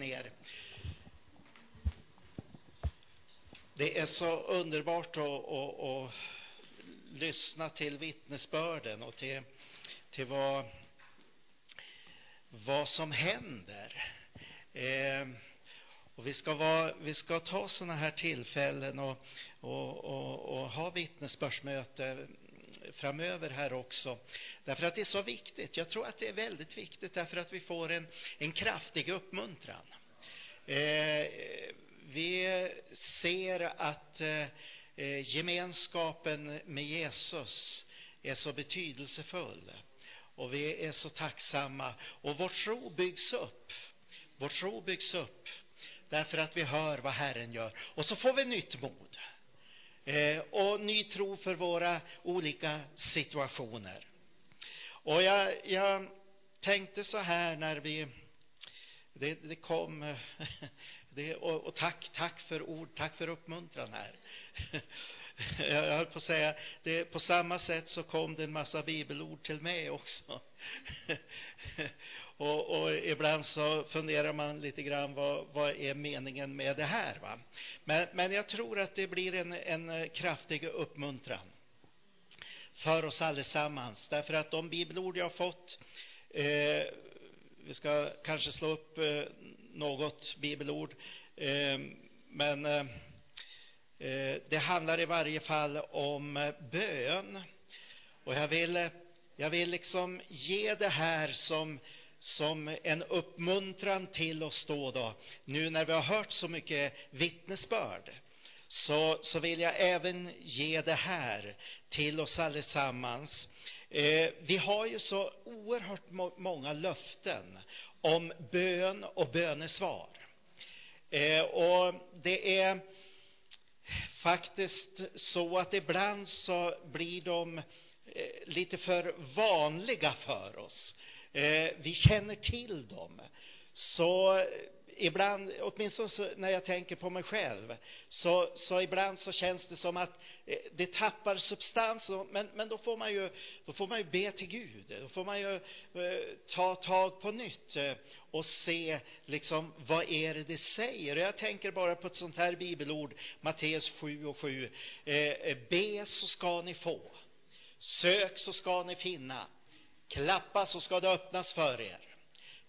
ner. Det är så underbart att, att, att lyssna till vittnesbörden och till, till vad, vad som händer. Eh, och vi ska, vara, vi ska ta sådana här tillfällen och, och, och, och ha vittnesbördsmöte framöver här också. Därför att det är så viktigt. Jag tror att det är väldigt viktigt därför att vi får en, en kraftig uppmuntran. Eh, vi ser att eh, eh, gemenskapen med Jesus är så betydelsefull. Och vi är så tacksamma. Och vår tro byggs upp. Vår tro byggs upp därför att vi hör vad Herren gör. Och så får vi nytt mod. Eh, och ny tro för våra olika situationer. Och jag, jag tänkte så här när vi det, det kom det, och, och, tack, tack för ord, tack för uppmuntran här. Jag höll på att säga, det, på samma sätt så kom det en massa bibelord till mig också. Och, och, ibland så funderar man lite grann vad, vad är meningen med det här. Va? Men, men jag tror att det blir en, en kraftig uppmuntran för oss allesammans. Därför att de bibelord jag har fått, eh, vi ska kanske slå upp eh, något bibelord, eh, men eh, eh det handlar i varje fall om eh, bön. Och jag vill, jag vill liksom ge det här som som en uppmuntran till oss då, då nu när vi har hört så mycket vittnesbörd så, så vill jag även ge det här till oss allesammans. Eh, vi har ju så oerhört må många löften om bön och bönesvar. Eh, och det är faktiskt så att ibland så blir de eh, lite för vanliga för oss. Eh, vi känner till dem. Så eh, ibland, åtminstone när jag tänker på mig själv, så, så ibland så känns det som att eh, det tappar substans. Men, men då, får man ju, då får man ju be till Gud. Då får man ju eh, ta tag på nytt eh, och se liksom vad är det det säger. Och jag tänker bara på ett sånt här bibelord, Matteus 7 och 7. Eh, eh, be så ska ni få. Sök så ska ni finna. Klappa så ska det öppnas för er.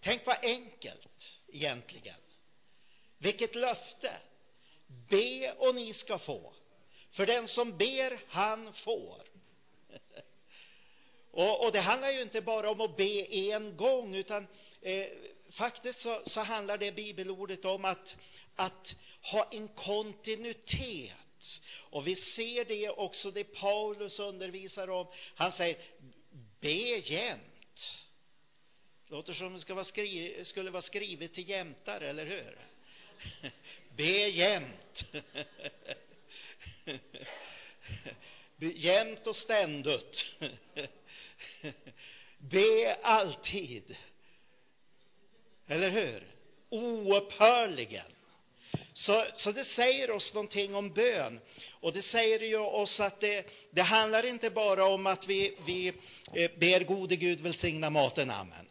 Tänk vad enkelt egentligen. Vilket löfte! Be och ni ska få. För den som ber, han får. Och, och, det handlar ju inte bara om att be en gång, utan eh, faktiskt så, så, handlar det bibelordet om att, att ha en kontinuitet. Och vi ser det också, det Paulus undervisar om. Han säger, be jämt. Låter som det ska vara skri, skulle vara skrivet till jämtare, eller hur? Be jämt. jämt och ständigt. Be alltid. Eller hur? Oupphörligen. Så, så det säger oss någonting om bön. Och det säger ju oss att det, det handlar inte bara om att vi, vi eh, ber gode Gud välsigna maten, amen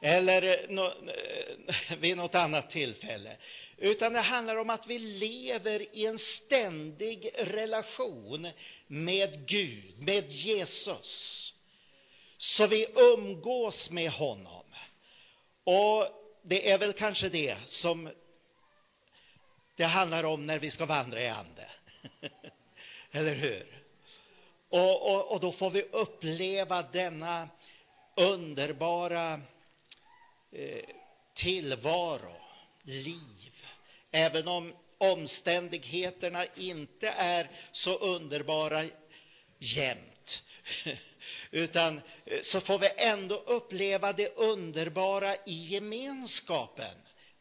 eller eh, no, eh, vid något annat tillfälle. Utan det handlar om att vi lever i en ständig relation med Gud, med Jesus. Så vi umgås med honom. Och det är väl kanske det som det handlar om när vi ska vandra i ande. Eller hur? Och, och, och då får vi uppleva denna underbara Eh, tillvaro, liv. Även om omständigheterna inte är så underbara jämt. Utan eh, så får vi ändå uppleva det underbara i gemenskapen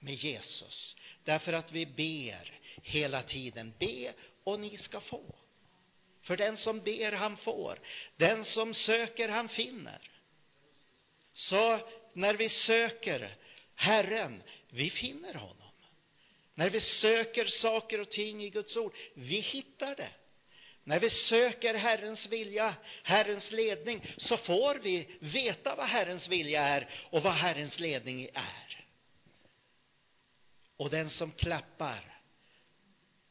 med Jesus. Därför att vi ber hela tiden. Be och ni ska få. För den som ber, han får. Den som söker, han finner. Så när vi söker Herren, vi finner honom. När vi söker saker och ting i Guds ord, vi hittar det. När vi söker Herrens vilja, Herrens ledning, så får vi veta vad Herrens vilja är och vad Herrens ledning är. Och den som klappar,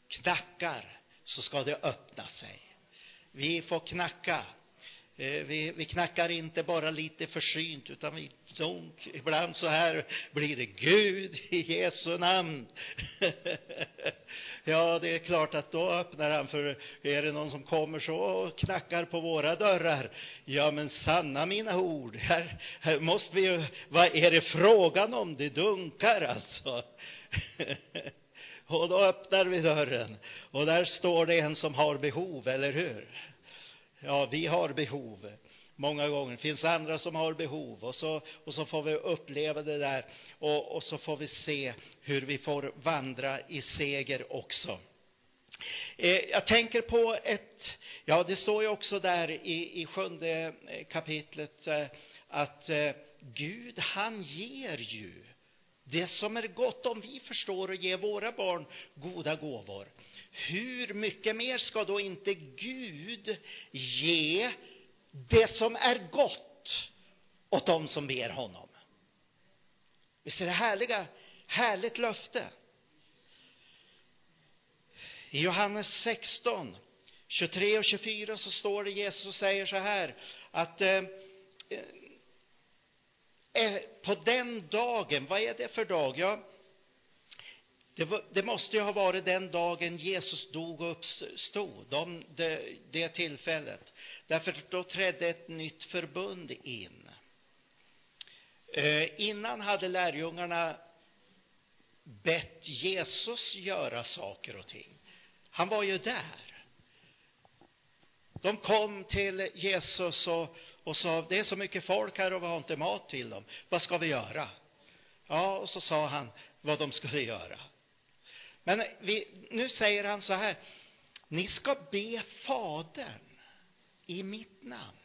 knackar, så ska det öppna sig. Vi får knacka. Eh, vi, vi knackar inte bara lite försynt, utan vi dunk. Ibland så här blir det Gud i Jesu namn. ja, det är klart att då öppnar han, för är det någon som kommer så och knackar på våra dörrar, ja men sanna mina ord, här, här måste vi ju, vad är det frågan om? Det dunkar alltså. och då öppnar vi dörren och där står det en som har behov, eller hur? Ja, vi har behov många gånger. Det finns andra som har behov och så, och så får vi uppleva det där och, och så får vi se hur vi får vandra i seger också. Eh, jag tänker på ett, ja det står ju också där i, i sjunde kapitlet eh, att eh, Gud han ger ju det som är gott om vi förstår och ger våra barn goda gåvor. Hur mycket mer ska då inte Gud ge det som är gott åt dem som ber honom? Visst är det härliga, härligt löfte? I Johannes 16, 23 och 24 så står det Jesus säger så här att eh, Eh, på den dagen, vad är det för dag? Ja, det, var, det, måste ju ha varit den dagen Jesus dog och uppstod, de, det, det tillfället. Därför då trädde ett nytt förbund in. Eh, innan hade lärjungarna bett Jesus göra saker och ting. Han var ju där. De kom till Jesus och, och sa, det är så mycket folk här och vi har inte mat till dem. Vad ska vi göra? Ja, och så sa han vad de skulle göra. Men vi, nu säger han så här, ni ska be Fadern i mitt namn.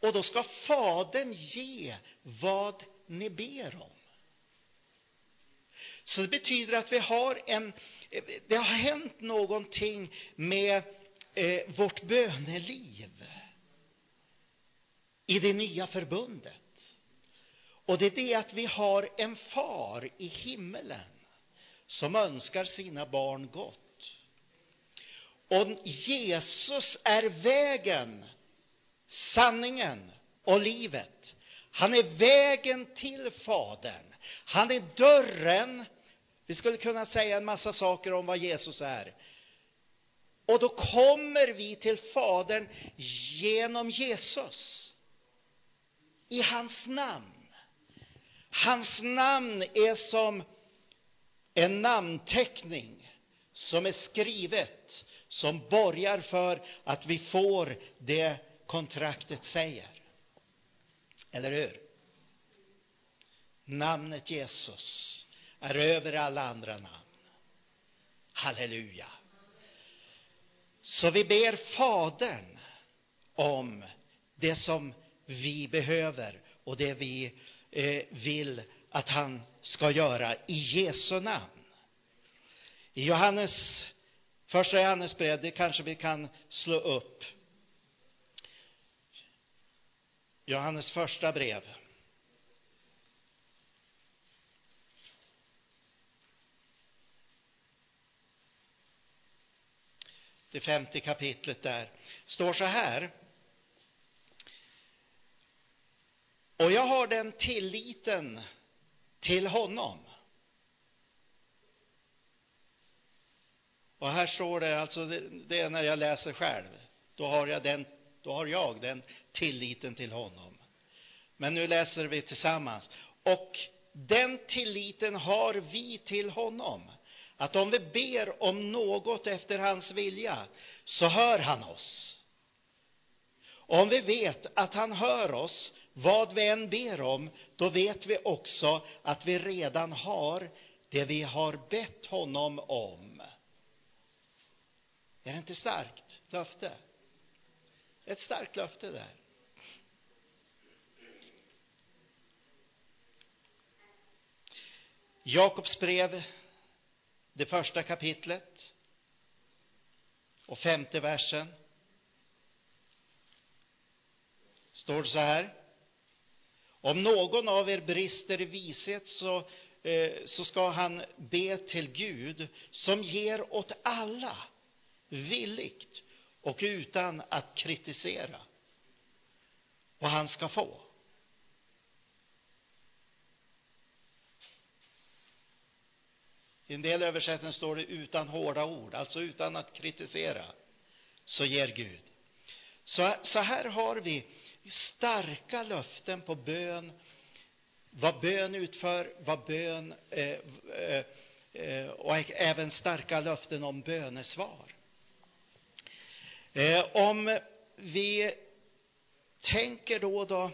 Och då ska Fadern ge vad ni ber om. Så det betyder att vi har en, det har hänt någonting med eh, vårt böneliv i det nya förbundet. Och det är det att vi har en far i himmelen som önskar sina barn gott. Och Jesus är vägen, sanningen och livet. Han är vägen till Fadern. Han är dörren. Vi skulle kunna säga en massa saker om vad Jesus är. Och då kommer vi till Fadern genom Jesus. I hans namn. Hans namn är som en namnteckning som är skrivet som borgar för att vi får det kontraktet säger. Eller hur? Namnet Jesus är över alla andra namn. Halleluja. Så vi ber Fadern om det som vi behöver och det vi eh, vill att han ska göra i Jesu namn. I Johannes, första Johannes brev, det kanske vi kan slå upp. Johannes första brev. Det femte kapitlet där står så här. Och jag har den tilliten till honom. Och här står det, alltså det, det, är när jag läser själv, då har jag den, då har jag den tilliten till honom. Men nu läser vi tillsammans. Och den tilliten har vi till honom. Att om vi ber om något efter hans vilja, så hör han oss. Om vi vet att han hör oss, vad vi än ber om, då vet vi också att vi redan har det vi har bett honom om. Är det inte starkt löfte? Ett starkt löfte där. Jakobs brev, det första kapitlet och femte versen står så här. Om någon av er brister i vishet så eh, så ska han be till Gud som ger åt alla villigt och utan att kritisera. Och han ska få. I en del översättningar står det utan hårda ord, alltså utan att kritisera, så ger Gud. Så, så här har vi starka löften på bön, vad bön utför, vad bön eh, eh, eh, och även starka löften om bönesvar. Eh, om vi tänker då, då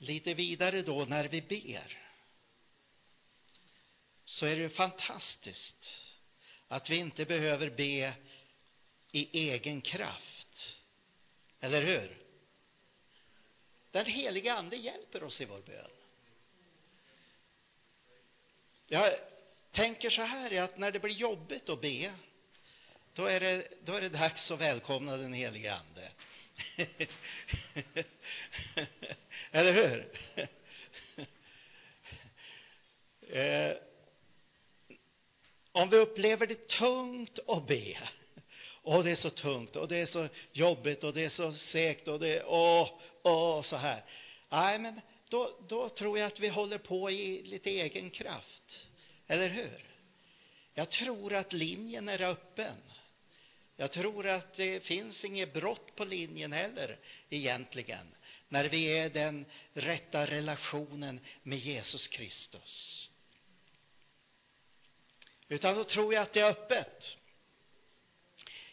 lite vidare då när vi ber så är det fantastiskt att vi inte behöver be i egen kraft. Eller hur? Den heliga Ande hjälper oss i vår bön. Jag tänker så här att när det blir jobbigt att be, då är det, då är det dags att välkomna den helige Ande. Eller hur? eh, om vi upplever det tungt att be, och det är så tungt och det är så jobbigt och det är så segt och det är åh, åh, så här. Nej, men då, då tror jag att vi håller på i lite egen kraft. Eller hur? Jag tror att linjen är öppen. Jag tror att det finns inget brott på linjen heller egentligen när vi är den rätta relationen med Jesus Kristus. Utan då tror jag att det är öppet.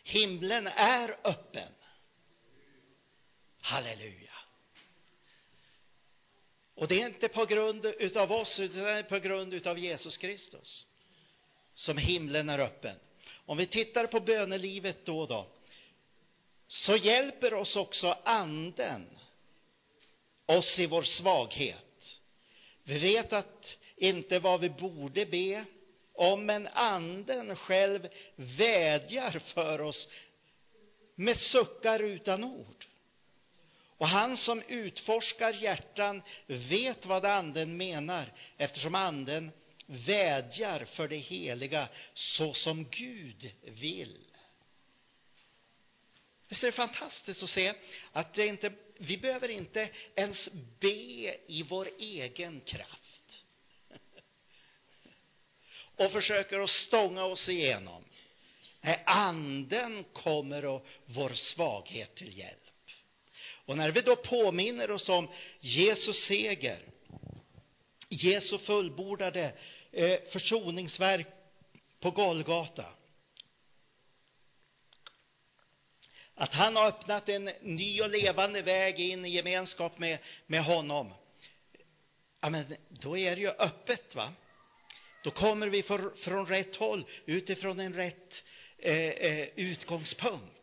Himlen är öppen. Halleluja. Och det är inte på grund utav oss, utan det är på grund utav Jesus Kristus som himlen är öppen. Om vi tittar på bönelivet då och då, så hjälper oss också anden oss i vår svaghet. Vi vet att inte vad vi borde be om, men anden själv vädjar för oss med suckar utan ord. Och han som utforskar hjärtan vet vad anden menar, eftersom anden vädjar för det heliga så som Gud vill. Visst är det fantastiskt att se att det inte, vi behöver inte ens be i vår egen kraft och försöker att stånga oss igenom. Nej, anden kommer och vår svaghet till hjälp. Och när vi då påminner oss om Jesus seger, Jesu fullbordade eh, försoningsverk på Golgata. Att han har öppnat en ny och levande väg in i gemenskap med, med honom. Ja, men då är det ju öppet, va? Då kommer vi för, från rätt håll, utifrån en rätt eh, eh, utgångspunkt.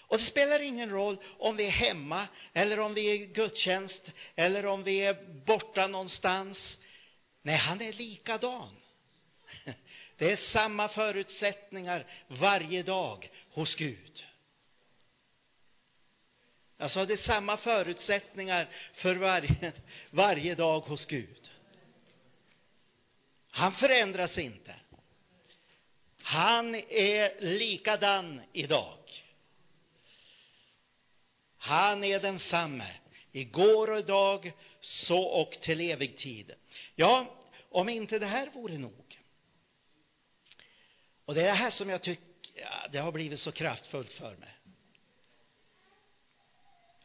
Och det spelar ingen roll om vi är hemma, eller om vi är i gudstjänst, eller om vi är borta någonstans. Nej, han är likadan. Det är samma förutsättningar varje dag hos Gud. Alltså, det är samma förutsättningar för varje, varje dag hos Gud. Han förändras inte. Han är likadan idag. Han är densamme igår och idag, så och till evig tid. Ja, om inte det här vore nog. Och det är det här som jag tycker, ja, det har blivit så kraftfullt för mig.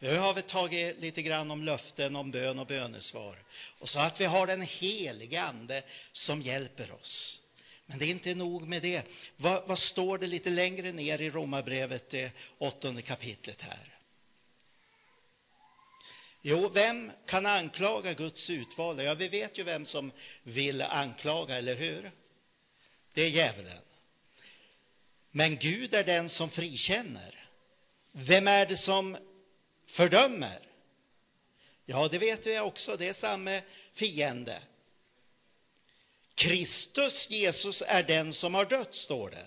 Nu har vi tagit lite grann om löften, om bön och bönesvar. Och så att vi har den helige Ande som hjälper oss. Men det är inte nog med det. Vad, vad står det lite längre ner i Romarbrevet, det åttonde kapitlet här? Jo, vem kan anklaga Guds utvalda? Ja, vi vet ju vem som vill anklaga, eller hur? Det är djävulen. Men Gud är den som frikänner. Vem är det som fördömer? Ja, det vet vi också, det är samma fiende. Kristus, Jesus, är den som har dött, står det.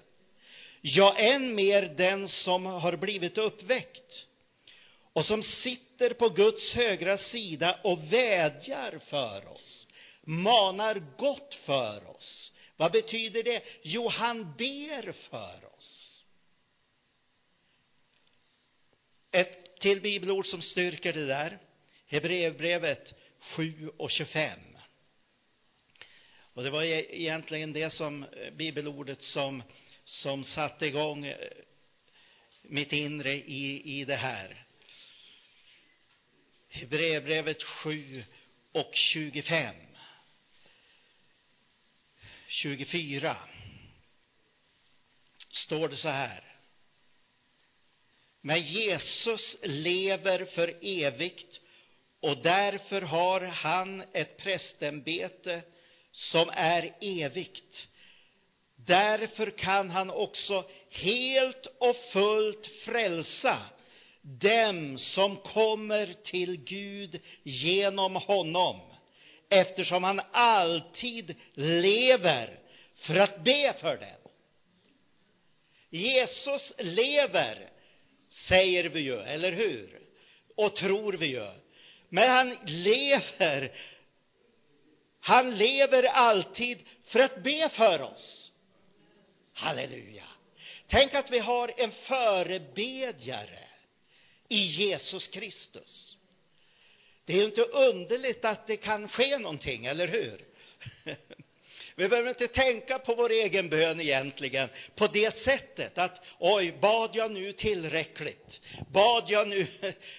Ja, än mer den som har blivit uppväckt och som sitter på Guds högra sida och vädjar för oss, manar gott för oss. Vad betyder det? Jo, han ber för oss. Ett till bibelord som styrker det där, Hebreerbrevet 7 och 25. Och det var e- egentligen det som eh, bibelordet som, som satte igång eh, mitt inre i, i det här. Hebreerbrevet 7 och 25. 24 står det så här. Men Jesus lever för evigt och därför har han ett prästämbete som är evigt. Därför kan han också helt och fullt frälsa dem som kommer till Gud genom honom, eftersom han alltid lever för att be för dem. Jesus lever, säger vi ju, eller hur? Och tror vi ju. Men han lever han lever alltid för att be för oss. Halleluja. Tänk att vi har en förebedjare i Jesus Kristus. Det är ju inte underligt att det kan ske någonting, eller hur? Vi behöver inte tänka på vår egen bön egentligen på det sättet att oj, bad jag nu tillräckligt? Bad jag nu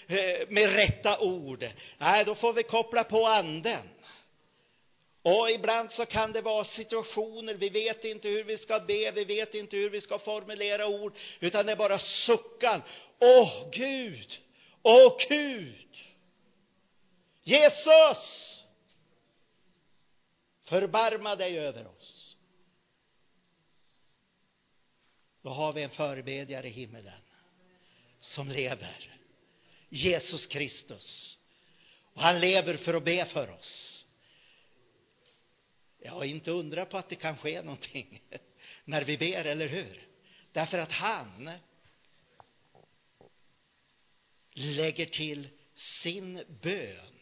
eh, med rätta ord? Nej, då får vi koppla på anden. Och ibland så kan det vara situationer, vi vet inte hur vi ska be, vi vet inte hur vi ska formulera ord, utan det är bara suckan. Åh Gud, åh Gud, Jesus, förbarma dig över oss. Då har vi en förebedjare i himmelen som lever, Jesus Kristus. Och han lever för att be för oss. Ja, inte undra på att det kan ske någonting när vi ber, eller hur? Därför att han lägger till sin bön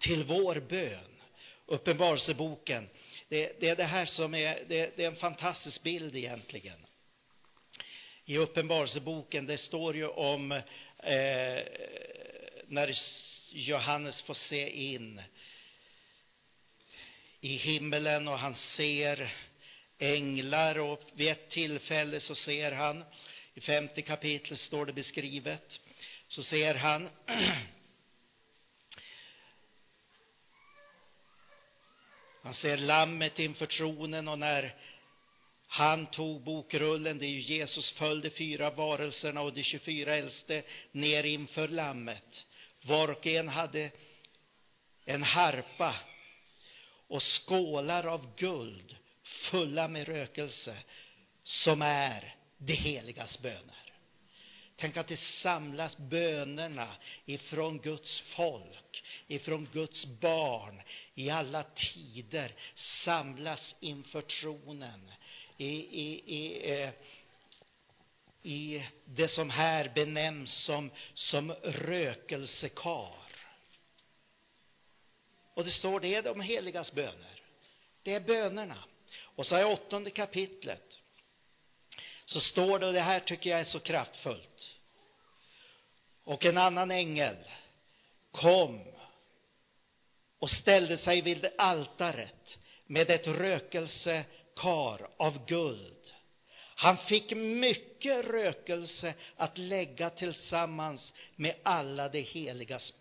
till vår bön. Uppenbarelseboken. Det, det är det här som är, det, det är en fantastisk bild egentligen. I Uppenbarelseboken, det står ju om eh, när Johannes får se in i himmelen och han ser änglar och vid ett tillfälle så ser han, i femte kapitlet står det beskrivet, så ser han Han ser lammet inför tronen och när han tog bokrullen, det är ju Jesus, föll de fyra varelserna och de 24 äldste ner inför lammet. Var och en hade en harpa och skålar av guld fulla med rökelse som är det heligas böner. Tänk att det samlas bönerna ifrån Guds folk, ifrån Guds barn i alla tider samlas inför tronen i, i, i, eh, i det som här benämns som, som rökelsekar. Och det står det är de heligas böner. Det är bönerna. Och så i åttonde kapitlet så står det, och det här tycker jag är så kraftfullt. Och en annan ängel kom och ställde sig vid altaret med ett rökelsekar av guld. Han fick mycket rökelse att lägga tillsammans med alla de heligas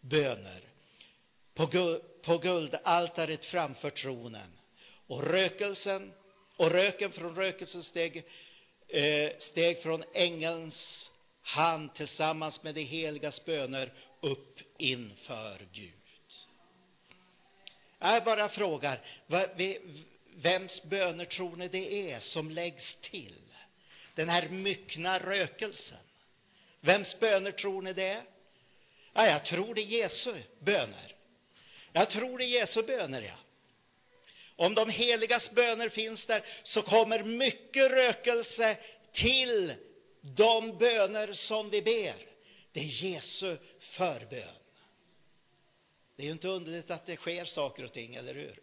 böner på, på guldaltaret framför tronen. Och rökelsen och röken från rökelsen steg, eh, steg från ängelns han tillsammans med de heligas böner upp inför Gud. Jag bara frågar, vems böner tror ni det är som läggs till? Den här myckna rökelsen. Vems böner tror ni det är? Ja, jag tror det är Jesu böner. Jag tror det är Jesu böner, ja. Om de heligas böner finns där så kommer mycket rökelse till de böner som vi ber. Det är Jesu förbön. Det är ju inte underligt att det sker saker och ting, eller hur?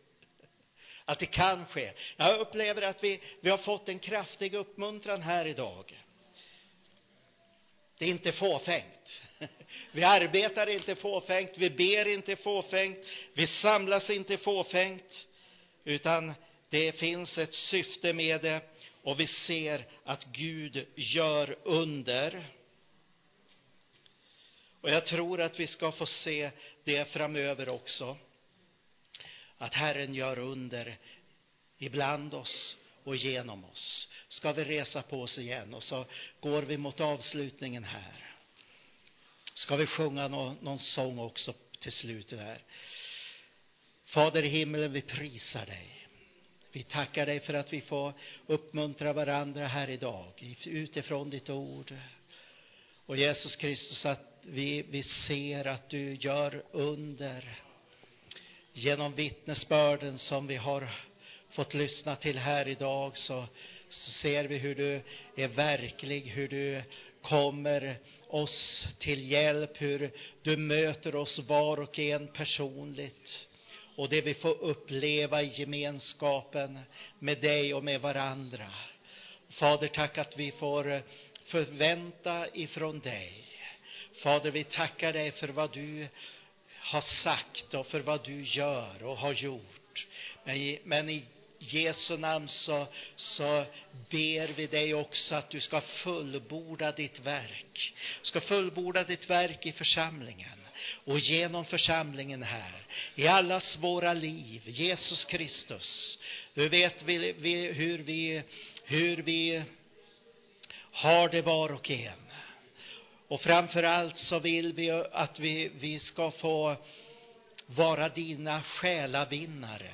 Att det kan ske. Jag upplever att vi, vi har fått en kraftig uppmuntran här idag. Det är inte fåfängt. Vi arbetar inte fåfängt, vi ber inte fåfängt, vi samlas inte fåfängt, utan det finns ett syfte med det och vi ser att Gud gör under. Och jag tror att vi ska få se det framöver också. Att Herren gör under ibland oss och genom oss. Ska vi resa på oss igen och så går vi mot avslutningen här. Ska vi sjunga någon, någon sång också till slut? här. Fader i himmelen, vi prisar dig. Vi tackar dig för att vi får uppmuntra varandra här idag utifrån ditt ord. Och Jesus Kristus, att vi, vi ser att du gör under genom vittnesbörden som vi har fått lyssna till här idag så, så ser vi hur du är verklig, hur du kommer oss till hjälp, hur du möter oss var och en personligt och det vi får uppleva i gemenskapen med dig och med varandra. Fader, tack att vi får förvänta ifrån dig. Fader, vi tackar dig för vad du har sagt och för vad du gör och har gjort. Men, men i Jesu namn så, så ber vi dig också att du ska fullborda ditt verk. Du ska fullborda ditt verk i församlingen och genom församlingen här, i allas våra liv, Jesus Kristus. Du vet vi, vi, hur, vi, hur vi har det var och en. Och framför allt så vill vi att vi, vi ska få vara dina själavinnare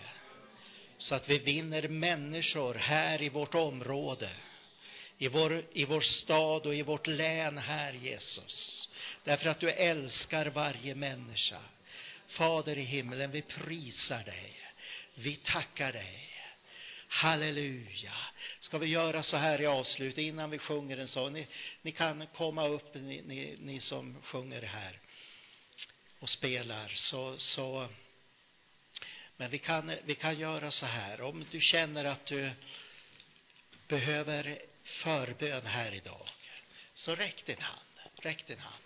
så att vi vinner människor här i vårt område, i vår, i vår stad och i vårt län här, Jesus. Därför att du älskar varje människa. Fader i himlen, vi prisar dig. Vi tackar dig. Halleluja. Ska vi göra så här i avslutet innan vi sjunger en sång? Ni, ni kan komma upp, ni, ni, ni, som sjunger här och spelar. Så, så, men vi kan, vi kan göra så här. Om du känner att du behöver förbön här idag, så räck din hand. Räck din hand.